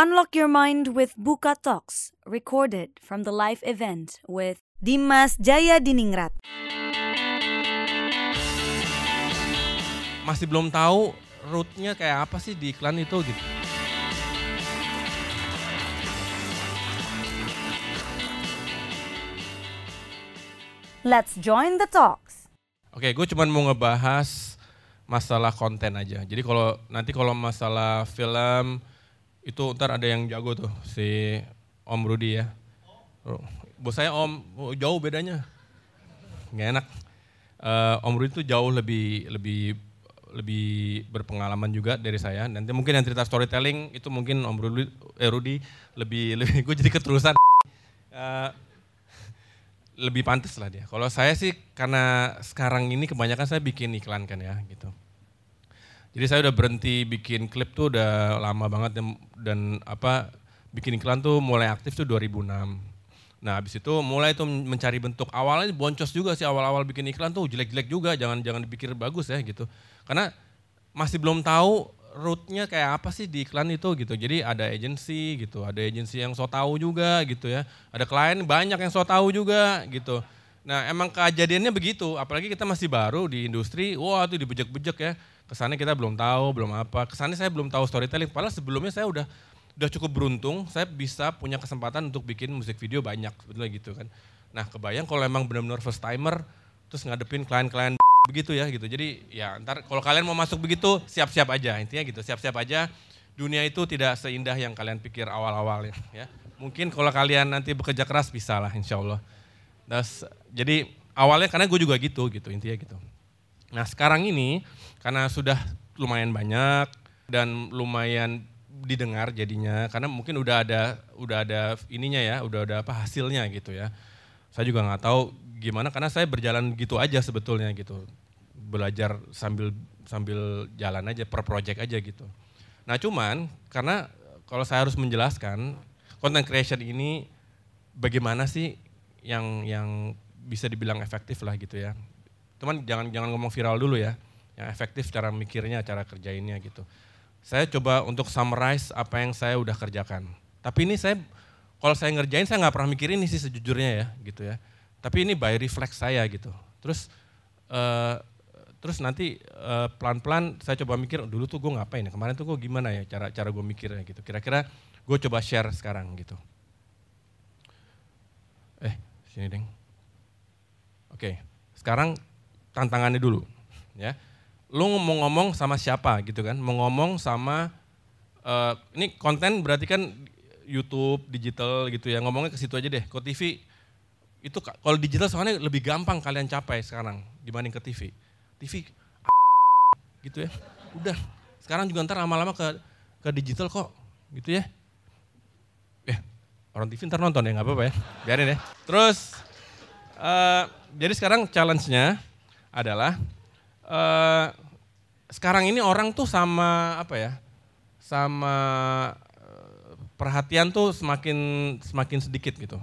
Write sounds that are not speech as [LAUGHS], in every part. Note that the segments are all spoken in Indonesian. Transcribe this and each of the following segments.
Unlock your mind with Buka Talks, recorded from the live event with Dimas Jaya Diningrat. Masih belum tahu rootnya kayak apa sih di iklan itu gitu. Let's join the talks. Oke, gue cuma mau ngebahas masalah konten aja. Jadi kalau nanti kalau masalah film itu ntar ada yang jago tuh si Om Rudi ya. Bos saya Om oh, jauh bedanya, nggak enak. Uh, Om Rudi tuh jauh lebih lebih lebih berpengalaman juga dari saya. Nanti mungkin yang cerita storytelling itu mungkin Om Rudi, eh Rudi lebih [LAUGHS] lebih gue jadi keterusan. Uh, lebih pantas lah dia. Kalau saya sih karena sekarang ini kebanyakan saya bikin iklan kan ya gitu. Jadi saya udah berhenti bikin klip tuh udah lama banget dan, dan apa bikin iklan tuh mulai aktif tuh 2006. Nah habis itu mulai tuh mencari bentuk awalnya boncos juga sih awal-awal bikin iklan tuh jelek-jelek juga jangan jangan dipikir bagus ya gitu. Karena masih belum tahu rootnya kayak apa sih di iklan itu gitu. Jadi ada agensi gitu, ada agensi yang so tahu juga gitu ya. Ada klien banyak yang so tahu juga gitu. Nah emang kejadiannya begitu, apalagi kita masih baru di industri, wah tuh dibejek-bejek ya. Kesannya kita belum tahu, belum apa. Kesannya saya belum tahu storytelling, padahal sebelumnya saya udah udah cukup beruntung, saya bisa punya kesempatan untuk bikin musik video banyak, sebetulnya gitu kan. Nah kebayang kalau emang benar-benar first timer, terus ngadepin klien-klien [LAUGHS] begitu ya gitu. Jadi ya ntar kalau kalian mau masuk begitu siap-siap aja intinya gitu. Siap-siap aja. Dunia itu tidak seindah yang kalian pikir awal-awal ya. Mungkin kalau kalian nanti bekerja keras bisa lah insya Allah. Das, jadi awalnya karena gue juga gitu gitu intinya gitu. Nah sekarang ini karena sudah lumayan banyak dan lumayan didengar jadinya karena mungkin udah ada udah ada ininya ya udah ada apa hasilnya gitu ya. Saya juga nggak tahu gimana karena saya berjalan gitu aja sebetulnya gitu. Belajar sambil sambil jalan aja per project aja gitu. Nah cuman karena kalau saya harus menjelaskan content creation ini bagaimana sih yang yang bisa dibilang efektif lah gitu ya teman jangan jangan ngomong viral dulu ya yang efektif cara mikirnya cara kerjainnya gitu saya coba untuk summarize apa yang saya udah kerjakan tapi ini saya kalau saya ngerjain saya nggak pernah mikirin ini sih sejujurnya ya gitu ya tapi ini by reflex saya gitu. Terus uh, terus nanti uh, pelan-pelan saya coba mikir dulu tuh gue ngapain ya kemarin tuh gue gimana ya cara cara gue mikirnya gitu. Kira-kira gue coba share sekarang gitu. Eh sini deng. Oke sekarang tantangannya dulu ya. Lu mau ngomong sama siapa gitu kan? Mau ngomong sama uh, ini konten berarti kan YouTube digital gitu ya ngomongnya ke situ aja deh. Kok TV itu kalau digital soalnya lebih gampang kalian capai sekarang dibanding ke TV. TV [LAUGHS] gitu ya. Udah. Sekarang juga ntar lama-lama ke ke digital kok gitu ya. Eh, orang TV ntar nonton ya nggak apa-apa ya. Biarin ya. Terus uh, jadi sekarang challenge-nya adalah uh, sekarang ini orang tuh sama apa ya? Sama uh, perhatian tuh semakin semakin sedikit gitu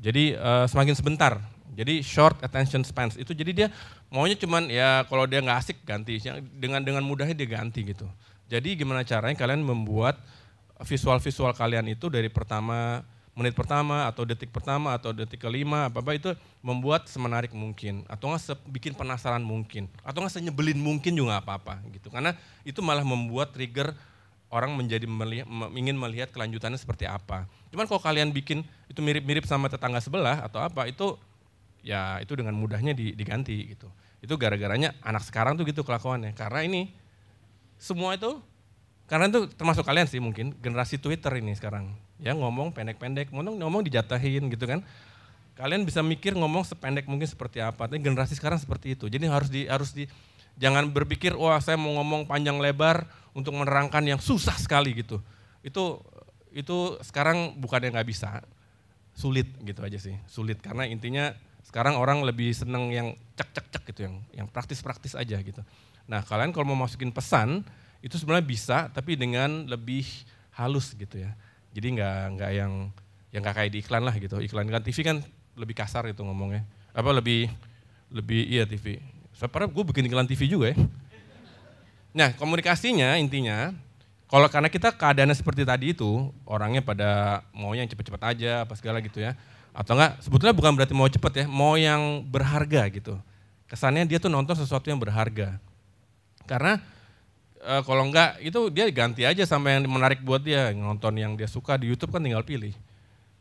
jadi uh, semakin sebentar. Jadi short attention span itu jadi dia maunya cuman ya kalau dia nggak asik ganti dengan dengan mudahnya dia ganti gitu. Jadi gimana caranya kalian membuat visual-visual kalian itu dari pertama menit pertama atau detik pertama atau detik kelima apa apa itu membuat semenarik mungkin atau nggak bikin penasaran mungkin atau nggak senyebelin mungkin juga nggak apa-apa gitu karena itu malah membuat trigger orang menjadi melihat, ingin melihat kelanjutannya seperti apa. Cuman kalau kalian bikin itu mirip-mirip sama tetangga sebelah atau apa itu ya itu dengan mudahnya diganti gitu. Itu gara-garanya anak sekarang tuh gitu kelakuannya. Karena ini semua itu karena itu termasuk kalian sih mungkin generasi Twitter ini sekarang. Ya ngomong pendek-pendek, ngomong ngomong dijatahin gitu kan. Kalian bisa mikir ngomong sependek mungkin seperti apa. Tapi generasi sekarang seperti itu. Jadi harus di harus di jangan berpikir wah saya mau ngomong panjang lebar untuk menerangkan yang susah sekali gitu. Itu itu sekarang bukan yang nggak bisa, sulit gitu aja sih, sulit karena intinya sekarang orang lebih seneng yang cek cek cek gitu, yang yang praktis praktis aja gitu. Nah kalian kalau mau masukin pesan itu sebenarnya bisa, tapi dengan lebih halus gitu ya. Jadi nggak nggak yang yang nggak kayak di iklan lah gitu. Iklan kan TV kan lebih kasar gitu ngomongnya. Apa lebih lebih iya TV. Sebenarnya gue bikin iklan TV juga ya. Nah komunikasinya intinya, kalau karena kita keadaannya seperti tadi itu, orangnya pada mau yang cepet-cepet aja, apa segala gitu ya. Atau enggak, sebetulnya bukan berarti mau cepet ya, mau yang berharga gitu. Kesannya dia tuh nonton sesuatu yang berharga. Karena e, kalau enggak, itu dia ganti aja sama yang menarik buat dia. Nonton yang dia suka di Youtube kan tinggal pilih.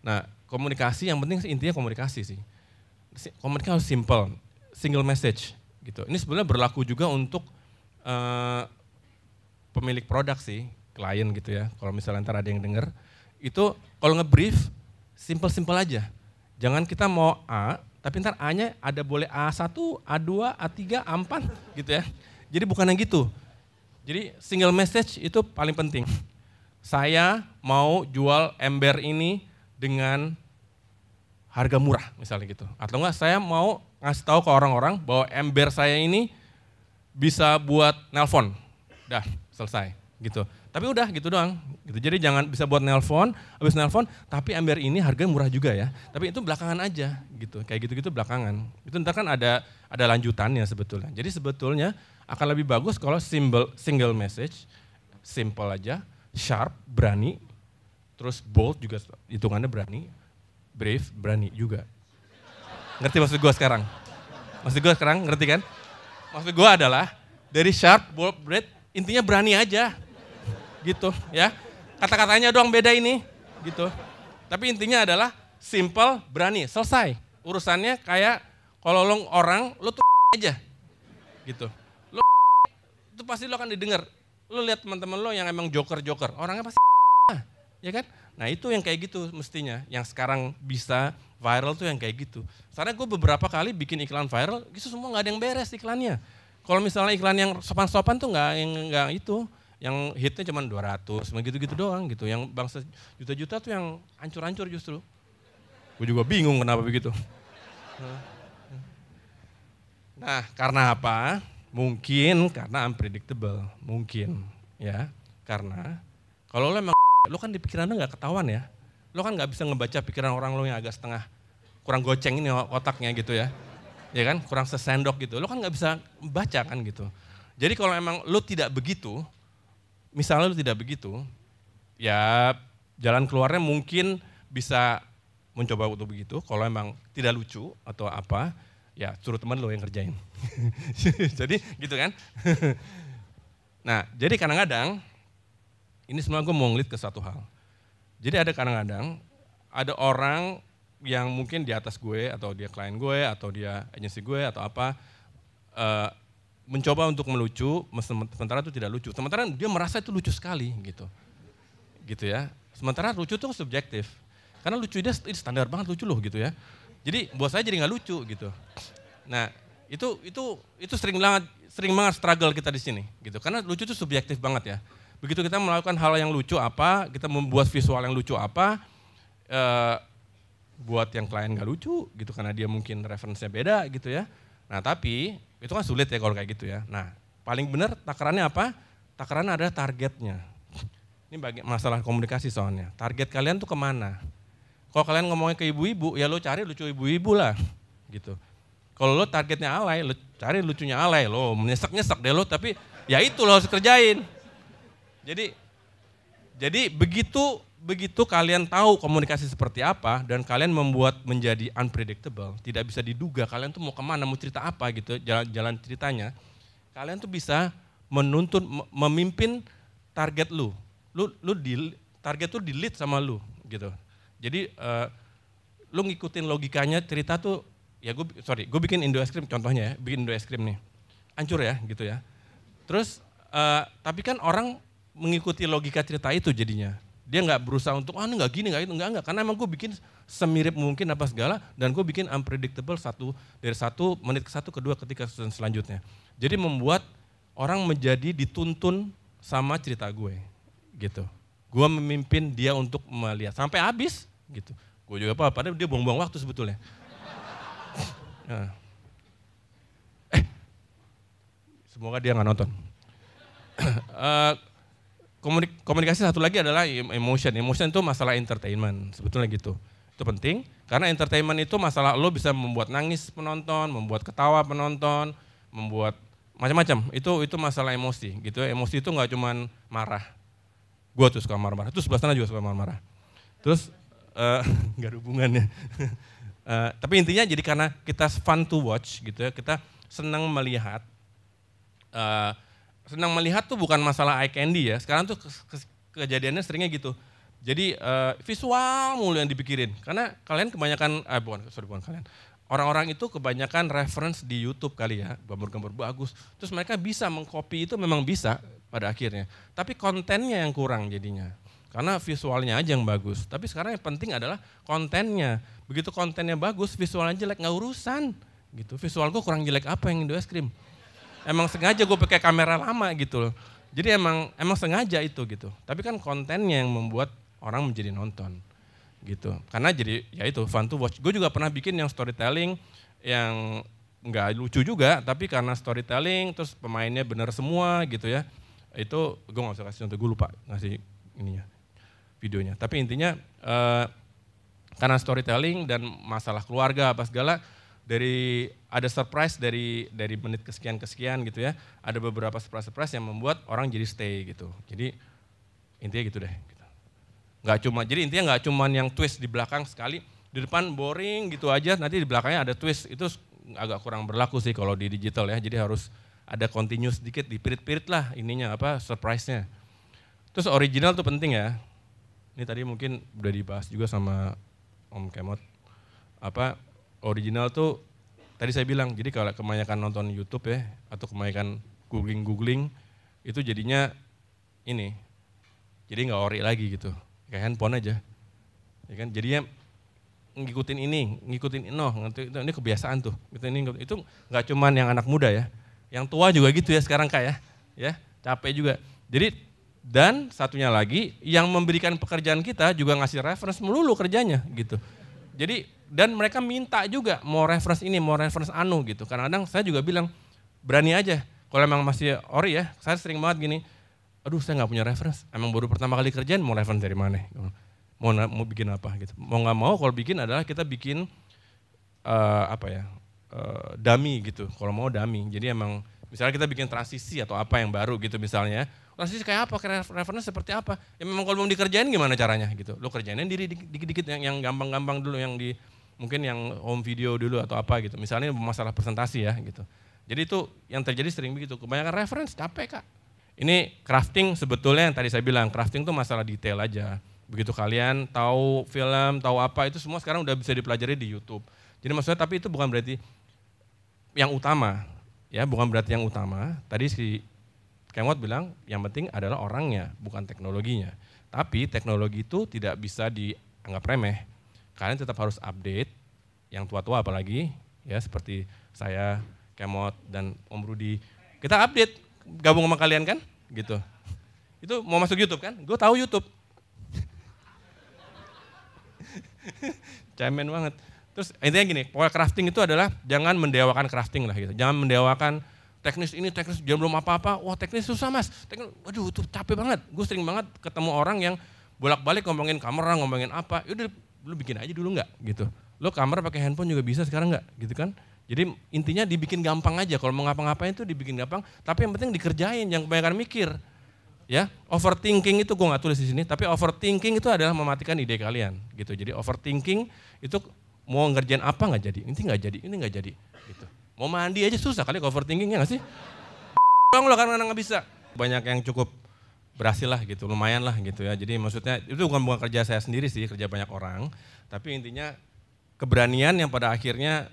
Nah, komunikasi yang penting intinya komunikasi sih. Komunikasi harus simple, single message gitu. Ini sebenarnya berlaku juga untuk e, pemilik produk sih, klien gitu ya. Kalau misalnya ntar ada yang denger, itu kalau ngebrief simple-simple aja. Jangan kita mau A, tapi ntar A-nya ada boleh A1, A2, A3, A4 gitu ya. Jadi bukan yang gitu. Jadi single message itu paling penting. Saya mau jual ember ini dengan harga murah misalnya gitu. Atau enggak saya mau ngasih tahu ke orang-orang bahwa ember saya ini bisa buat nelpon. Dah, selesai gitu. Tapi udah gitu doang. Gitu. Jadi jangan bisa buat nelpon, habis nelpon, tapi ember ini harganya murah juga ya. Tapi itu belakangan aja gitu. Kayak gitu-gitu belakangan. Itu ntar kan ada ada lanjutannya sebetulnya. Jadi sebetulnya akan lebih bagus kalau single single message, simple aja, sharp, berani, terus bold juga hitungannya berani, brave, berani juga. Ngerti maksud gue sekarang? Maksud gue sekarang ngerti kan? Maksud gue adalah dari sharp, bold, brave, intinya berani aja gitu ya. Kata-katanya doang beda ini gitu. Tapi intinya adalah simple berani selesai. Urusannya kayak kalau lo orang lo tuh [LAUGHS] aja gitu. Lo [LAUGHS] itu pasti lo akan didengar. Lo lihat teman-teman lo yang emang joker joker orangnya pasti [LAUGHS] ya kan? Nah itu yang kayak gitu mestinya yang sekarang bisa viral tuh yang kayak gitu. Karena gue beberapa kali bikin iklan viral itu semua nggak ada yang beres iklannya. Kalau misalnya iklan yang sopan-sopan tuh nggak yang nggak itu, yang hitnya cuma 200, begitu-gitu doang gitu. Yang bangsa juta-juta tuh yang hancur-hancur justru. Gue juga bingung kenapa begitu. Nah, karena apa? Mungkin karena unpredictable, mungkin ya. Karena kalau lo emang [LAUGHS] lo kan di pikiran lo nggak ketahuan ya. Lo kan nggak bisa ngebaca pikiran orang lo yang agak setengah kurang goceng ini otaknya gitu ya ya kan kurang sesendok gitu lo kan nggak bisa baca kan gitu jadi kalau emang lo tidak begitu misalnya lo tidak begitu ya jalan keluarnya mungkin bisa mencoba untuk begitu. Kalau emang tidak lucu atau apa ya suruh teman lo yang kerjain. [LAUGHS] Jadi gitu kan? [LAUGHS] Nah jadi kadang-kadang ini semua gue mau ngeliat ke satu hal. Jadi ada kadang-kadang ada orang yang mungkin di atas gue atau dia klien gue atau dia agensi gue atau apa uh, mencoba untuk melucu sementara itu tidak lucu. Sementara dia merasa itu lucu sekali gitu. Gitu ya. Sementara lucu itu subjektif. Karena lucu dia standar banget lucu loh gitu ya. Jadi buat saya jadi nggak lucu gitu. Nah itu itu itu sering banget sering banget struggle kita di sini gitu. Karena lucu itu subjektif banget ya. Begitu kita melakukan hal yang lucu apa kita membuat visual yang lucu apa uh, buat yang klien gak lucu gitu. Karena dia mungkin referensinya beda gitu ya. Nah tapi itu kan sulit ya kalau kayak gitu ya. Nah paling benar takarannya apa? Takarannya adalah targetnya. Ini bagi masalah komunikasi soalnya. Target kalian tuh ke mana? Kalau kalian ngomongnya ke ibu-ibu, ya lo cari lucu ibu-ibu lah gitu. Kalau lo targetnya alay, lo cari lucunya alay, lo menyesek-nyesek deh lo, tapi ya itu lo harus kerjain. Jadi jadi begitu begitu kalian tahu komunikasi seperti apa dan kalian membuat menjadi unpredictable, tidak bisa diduga kalian tuh mau ke mana, mau cerita apa gitu, jalan-jalan ceritanya, kalian tuh bisa menuntun, memimpin target lu. Lu, lu di, target tuh di lead sama lu gitu. Jadi uh, lu ngikutin logikanya cerita tuh, ya gue, sorry, gue bikin Indo es krim contohnya ya, bikin Indo es krim nih, hancur ya gitu ya. Terus, uh, tapi kan orang mengikuti logika cerita itu jadinya dia nggak berusaha untuk, ah ini nggak gini, nggak itu, nggak nggak. Karena emang gue bikin semirip mungkin apa segala, dan gue bikin unpredictable satu dari satu menit ke satu, kedua, ketiga, selanjutnya. Jadi membuat orang menjadi dituntun sama cerita gue, gitu. Gue memimpin dia untuk melihat sampai habis, gitu. Gue juga apa, padahal dia buang-buang waktu sebetulnya. [LAUGHS] nah. Eh, semoga dia nggak nonton. uh, [CLEARS THROAT] komunik komunikasi satu lagi adalah emotion. Emotion itu masalah entertainment, sebetulnya gitu. Itu penting karena entertainment itu masalah lo bisa membuat nangis penonton, membuat ketawa penonton, membuat macam-macam. Itu itu masalah emosi gitu. Emosi itu nggak cuman marah. gue tuh suka marah-marah, terus sebelah sana juga suka marah-marah. Terus uh, [LAUGHS] nggak ada hubungannya. uh, [LAUGHS] tapi intinya jadi karena kita fun to watch gitu ya, kita senang melihat. Uh, senang melihat tuh bukan masalah eye candy ya. Sekarang tuh ke ke kejadiannya seringnya gitu. Jadi uh, visual mulu yang dipikirin. Karena kalian kebanyakan, eh bukan, sorry bukan kalian. Orang-orang itu kebanyakan reference di YouTube kali ya, gambar-gambar bagus. Terus mereka bisa mengcopy itu memang bisa pada akhirnya. Tapi kontennya yang kurang jadinya. Karena visualnya aja yang bagus. Tapi sekarang yang penting adalah kontennya. Begitu kontennya bagus, visualnya jelek, nggak urusan. gitu. Visual gue kurang jelek apa yang Indo Es Krim. Emang sengaja gue pakai kamera lama gitu loh. Jadi emang emang sengaja itu gitu. Tapi kan kontennya yang membuat orang menjadi nonton gitu. Karena jadi ya itu fun to watch. Gue juga pernah bikin yang storytelling yang nggak lucu juga, tapi karena storytelling terus pemainnya benar semua gitu ya. Itu gue nggak usah kasih contoh, gue lupa ngasih ininya videonya. Tapi intinya eh, karena storytelling dan masalah keluarga apa segala dari ada surprise dari dari menit kesekian kesekian gitu ya. Ada beberapa surprise surprise yang membuat orang jadi stay gitu. Jadi intinya gitu deh. Nggak cuma, jadi intinya nggak cuma yang twist di belakang sekali, di depan boring gitu aja, nanti di belakangnya ada twist. Itu agak kurang berlaku sih kalau di digital ya, jadi harus ada continuous sedikit, dipirit-pirit lah ininya apa surprise-nya. Terus original tuh penting ya. Ini tadi mungkin udah dibahas juga sama Om Kemot. Apa original tuh tadi saya bilang, jadi kalau kebanyakan nonton YouTube ya atau kebanyakan googling-googling itu jadinya ini. Jadi nggak ori lagi gitu kayak handphone aja. Ya kan? Jadinya ngikutin ini, ngikutin no, ini kebiasaan tuh. Gitu, ini itu nggak cuman yang anak muda ya, yang tua juga gitu ya sekarang kayak ya, ya capek juga. Jadi dan satunya lagi yang memberikan pekerjaan kita juga ngasih reference melulu kerjanya gitu. Jadi dan mereka minta juga mau reference ini, mau reference anu gitu. Kadang-kadang saya juga bilang berani aja. Kalau emang masih ori ya, saya sering banget gini, aduh saya nggak punya reference, emang baru pertama kali kerjaan mau reference dari mana? Mau mau bikin apa gitu? Mau nggak mau kalau bikin adalah kita bikin uh, apa ya uh, dummy gitu. Kalau mau dummy, jadi emang misalnya kita bikin transisi atau apa yang baru gitu misalnya, transisi kayak apa? Reference seperti apa? Ya memang kalau mau dikerjain gimana caranya gitu? Lo kerjainnya diri dikit-dikit yang gampang-gampang dulu yang di mungkin yang home video dulu atau apa gitu. Misalnya masalah presentasi ya gitu. Jadi itu yang terjadi sering begitu. Kebanyakan reference capek kak ini crafting sebetulnya yang tadi saya bilang, crafting itu masalah detail aja. Begitu kalian tahu film, tahu apa, itu semua sekarang udah bisa dipelajari di YouTube. Jadi maksudnya tapi itu bukan berarti yang utama, ya bukan berarti yang utama. Tadi si Kemot bilang yang penting adalah orangnya, bukan teknologinya. Tapi teknologi itu tidak bisa dianggap remeh. Kalian tetap harus update, yang tua-tua apalagi, ya seperti saya, Kemot, dan Om Rudi. Kita update, gabung sama kalian kan? Gitu. Itu mau masuk YouTube kan? Gue tahu YouTube. [LAUGHS] Cemen banget. Terus intinya gini, pokoknya crafting itu adalah jangan mendewakan crafting lah gitu. Jangan mendewakan teknis ini, teknis dia belum apa-apa. Wah teknis susah mas. Teknis, waduh itu capek banget. Gue sering banget ketemu orang yang bolak-balik ngomongin kamera, ngomongin apa. Yaudah lu bikin aja dulu nggak gitu. Lo kamera pakai handphone juga bisa sekarang nggak gitu kan. Jadi intinya dibikin gampang aja. Kalau mau ngapa-ngapain itu dibikin gampang. Tapi yang penting dikerjain, yang kebanyakan mikir. Ya, overthinking itu gue nggak tulis di sini. Tapi overthinking itu adalah mematikan ide kalian, gitu. Jadi overthinking itu mau ngerjain apa nggak jadi, ini nggak jadi, ini nggak jadi, gitu. Mau mandi aja susah kali overthinking ya nggak sih? [LAUGHS] Bang lo karena nggak bisa. Banyak yang cukup berhasil lah gitu, lumayan lah gitu ya. Jadi maksudnya itu bukan bukan kerja saya sendiri sih, kerja banyak orang. Tapi intinya keberanian yang pada akhirnya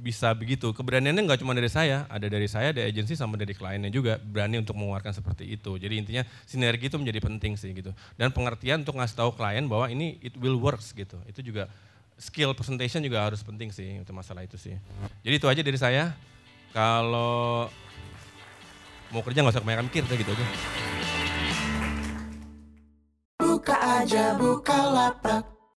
bisa begitu. Keberaniannya nggak cuma dari saya, ada dari saya, dari agensi sama dari kliennya juga berani untuk mengeluarkan seperti itu. Jadi intinya sinergi itu menjadi penting sih gitu. Dan pengertian untuk ngasih tahu klien bahwa ini it will works gitu. Itu juga skill presentation juga harus penting sih untuk masalah itu sih. Jadi itu aja dari saya. Kalau mau kerja nggak usah kebanyakan mikir gitu aja. Buka aja buka lapak